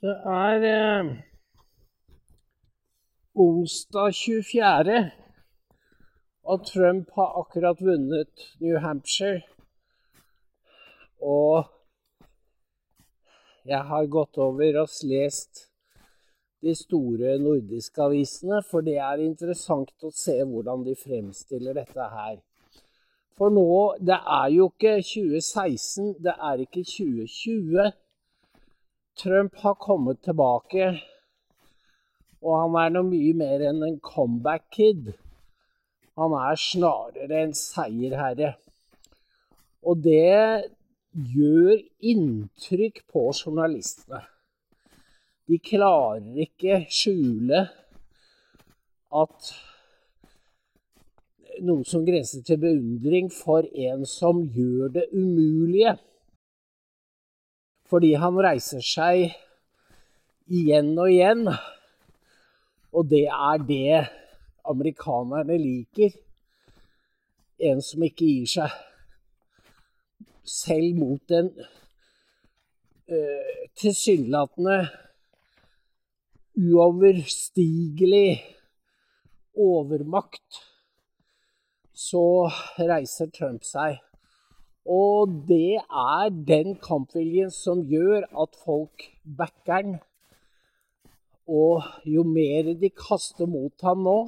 Det er eh, onsdag 24. Og Trump har akkurat vunnet New Hampshire. Og jeg har gått over og lest de store nordiske avisene, for det er interessant å se hvordan de fremstiller dette her. For nå Det er jo ikke 2016, det er ikke 2020. Trump har kommet tilbake, og han er noe mye mer enn en comeback-kid. Han er snarere en seierherre. Og det gjør inntrykk på journalistene. De klarer ikke skjule at noe som grenser til beundring for en som gjør det umulige. Fordi han reiser seg igjen og igjen. Og det er det amerikanerne liker. En som ikke gir seg. Selv mot en uh, tilsynelatende uoverstigelig overmakt, så reiser Trump seg og det er den kampviljen som gjør at folk backer han. Og jo mer de kaster mot han nå,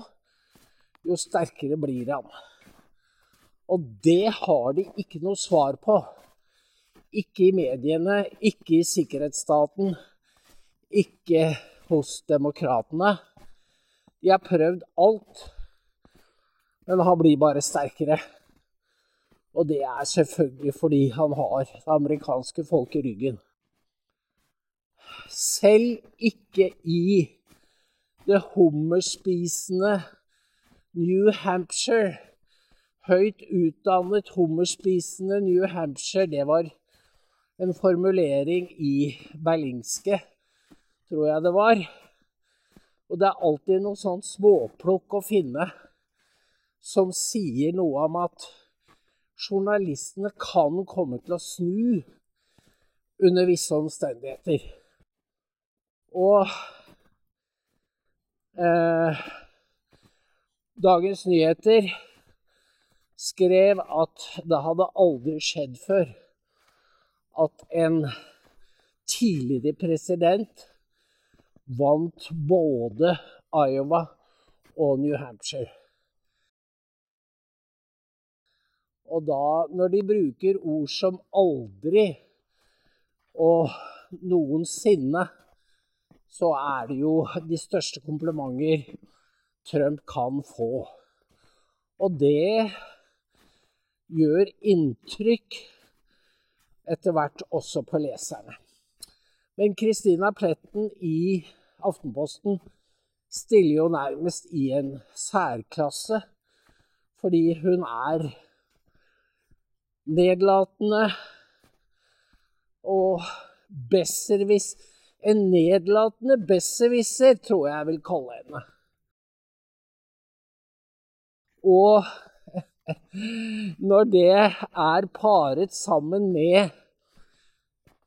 jo sterkere blir han. Og det har de ikke noe svar på. Ikke i mediene, ikke i sikkerhetsstaten, ikke hos demokratene. De har prøvd alt, men han blir bare sterkere. Og det er selvfølgelig fordi han har det amerikanske folk i ryggen. Selv ikke i det hummerspisende New Hampshire Høyt utdannet hummerspisende New Hampshire, det var en formulering i Berlingske, tror jeg det var. Og det er alltid noe sånn småplukk å finne som sier noe om at journalistene kan komme til å snu under visse omstendigheter. Og eh, Dagens Nyheter skrev at det hadde aldri skjedd før at en tidligere president vant både Iowa og New Hampshire. Og da, når de bruker ord som aldri og noensinne, så er det jo de største komplimenter Trump kan få. Og det gjør inntrykk etter hvert også på leserne. Men Christina Pletten i Aftenposten stiller jo nærmest i en særklasse, fordi hun er nedlatende og besserwiss En nedlatende besserwisser, tror jeg jeg vil kalle henne. Og når det er paret sammen med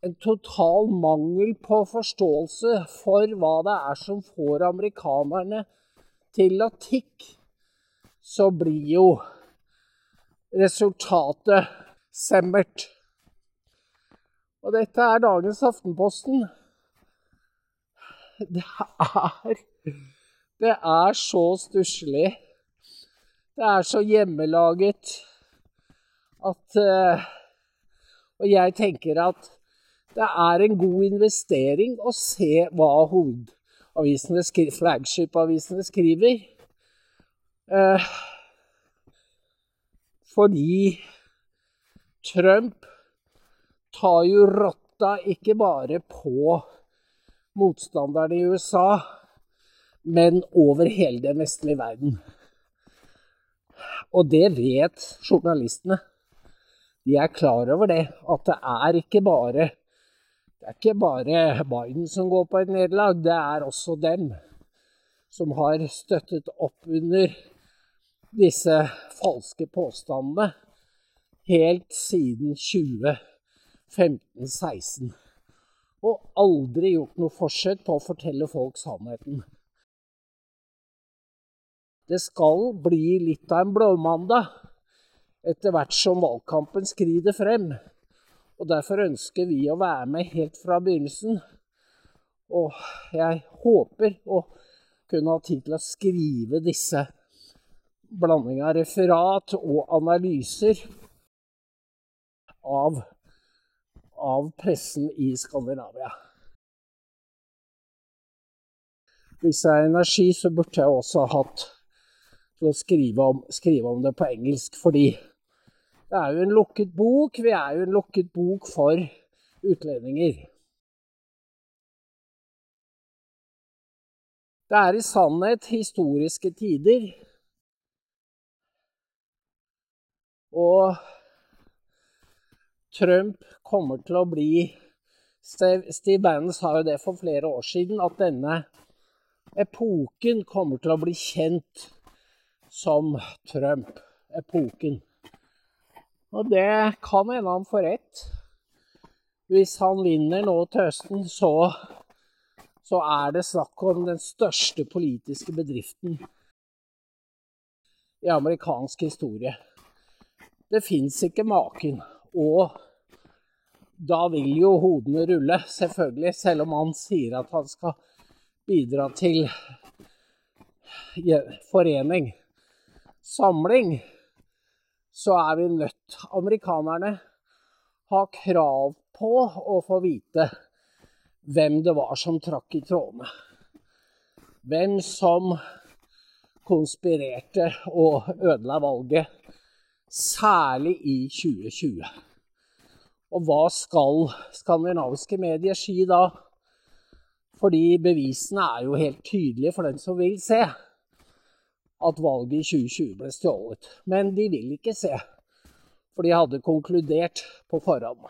en total mangel på forståelse for hva det er som får amerikanerne til å tikke, så blir jo resultatet Semmert. Og dette er dagens Aftenposten. Det er Det er så stusslig. Det er så hjemmelaget at uh, Og jeg tenker at det er en god investering å se hva hovedavisene, flagship-avisene skriver. Uh, fordi Trump tar jo rotta ikke bare på motstanderne i USA, men over hele den vestlige verden. Og det vet journalistene. De er klar over det, at det er ikke bare er ikke bare Biden som går på et nederlag, det er også dem som har støttet opp under disse falske påstandene helt siden 2015-16. og aldri gjort noe forsøk på å fortelle folk sannheten. Det skal bli litt av en blåmandag etter hvert som valgkampen skrider frem. Og Derfor ønsker vi å være med helt fra begynnelsen. Og jeg håper å kunne ha tid til å skrive disse blandinga referat og analyser av, av pressen i Skandinavia. Hvis jeg har energi, så burde jeg også hatt til å skrive om, skrive om, det på engelsk, fordi det er jo en lukket bok. Vi er jo en lukket bok for utlendinger. Det er i sannhet historiske tider. Og Trump kommer til å bli Steve Bannon sa jo det for flere år siden, at denne epoken kommer til å bli kjent som Trump-epoken. Og det kan hende han får rett. Hvis han vinner nå til høsten, så, så er det snakk om den største politiske bedriften i amerikansk historie. Det fins ikke maken. Og da vil jo hodene rulle, selvfølgelig, selv om han sier at han skal bidra til forening. Samling, så er vi nødt, amerikanerne, ha krav på å få vite hvem det var som trakk i trådene. Hvem som konspirerte og ødela valget, særlig i 2020. Og hva skal skandinaviske medier si da? Fordi bevisene er jo helt tydelige for den som vil se at valget i 2020 ble stjålet. Men de vil ikke se, for de hadde konkludert på forhånd.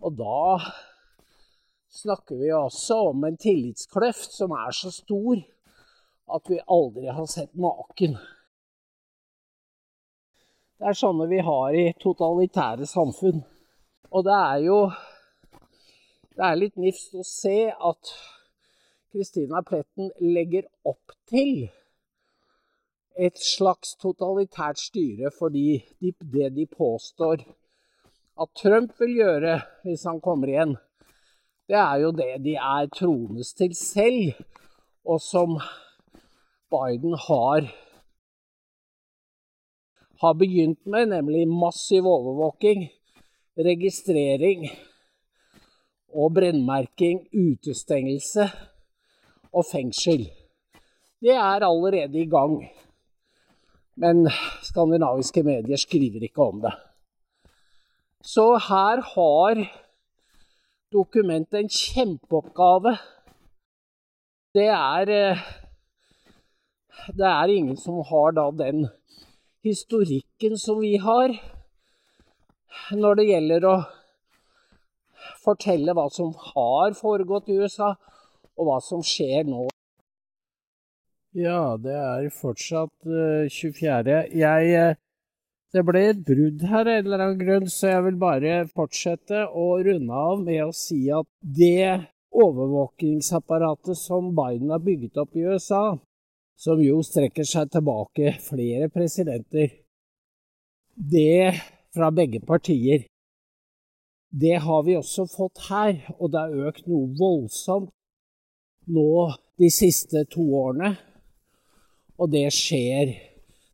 Og da snakker vi også om en tillitskløft som er så stor at vi aldri har sett maken. Det er sånne vi har i totalitære samfunn. Og det er jo Det er litt nifst å se at Kristina Pletten legger opp til et slags totalitært styre fordi de, det de påstår at Trump vil gjøre hvis han kommer igjen, det er jo det de er troendes til selv, og som Biden har, har begynt med, nemlig massiv overvåking, registrering og brennmerking, utestengelse og fengsel. Det er allerede i gang. Men skandinaviske medier skriver ikke om det. Så her har dokumentet en kjempeoppgave. Det er eh, Det er ingen som har da den historikken som vi har når det gjelder å fortelle hva som har foregått i USA, og hva som skjer nå. Ja, det er fortsatt uh, eh, 24. Jeg uh, Det ble et brudd her av en eller annen grunn, så jeg vil bare fortsette å runde av med å si at det overvåkingsapparatet som Biden har bygget opp i USA, som jo strekker seg tilbake flere presidenter, det fra begge partier, det har vi også fått her, og det har økt noe voldsomt nå de siste to årene. Og det skjer.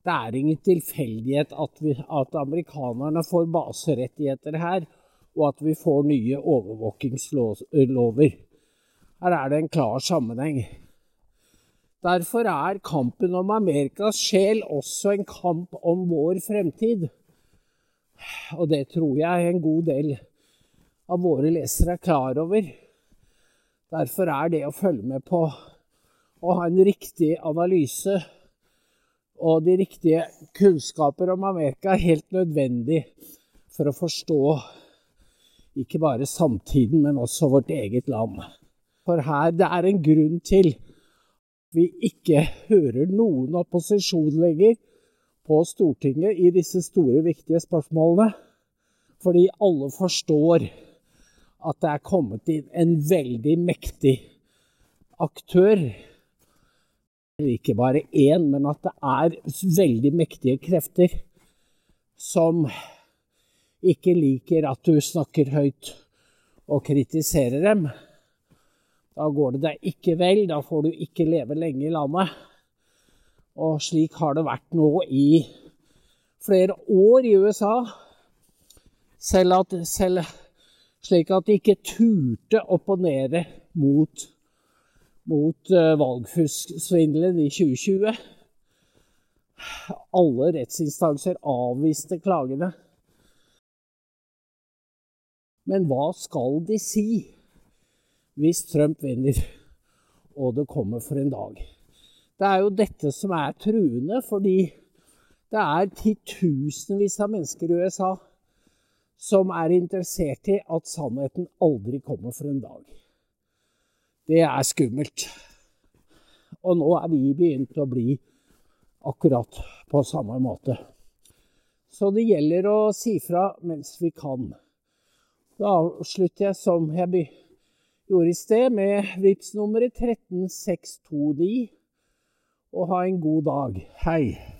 Det er ingen tilfeldighet at, vi, at amerikanerne får baserettigheter her, og at vi får nye overvåkingslover. Her er det en klar sammenheng. Derfor er kampen om Amerikas sjel også en kamp om vår fremtid. Og det tror jeg en god del av våre lesere er klar over. Derfor er det å følge med på å ha en riktig analyse og de riktige kunnskaper om Amerika helt nødvendig for å forstå ikke bare samtiden, men også vårt eget land. For her det er en grunn til vi ikke hører noen opposisjon lenger på Stortinget i disse store, viktige spørsmålene. Fordi alle forstår at det er kommet inn en veldig mektig aktør. Ikke bare én, men at det er veldig mektige krefter som ikke liker at du snakker høyt og kritiserer dem. Da går det deg ikke vel, da får du ikke leve lenge i landet. Og slik har det vært nå i flere år i USA. Selv, at, selv slik at de ikke turte opponere mot, mot uh, valgfusksvindelen i 2020. Alle rettsinstanser avviste klagene. Men hva skal de si hvis Trump vinner og det kommer for en dag? Det er jo dette som er truende, fordi det er titusenvis av mennesker i USA som er interessert i at sannheten aldri kommer for en dag. Det er skummelt. Og nå er vi begynt å bli akkurat på samme måte. Så det gjelder å si fra mens vi kan. Da avslutter jeg som jeg gjorde i sted, med VIPS nummeret 13629. Og ha en god dag. Hei.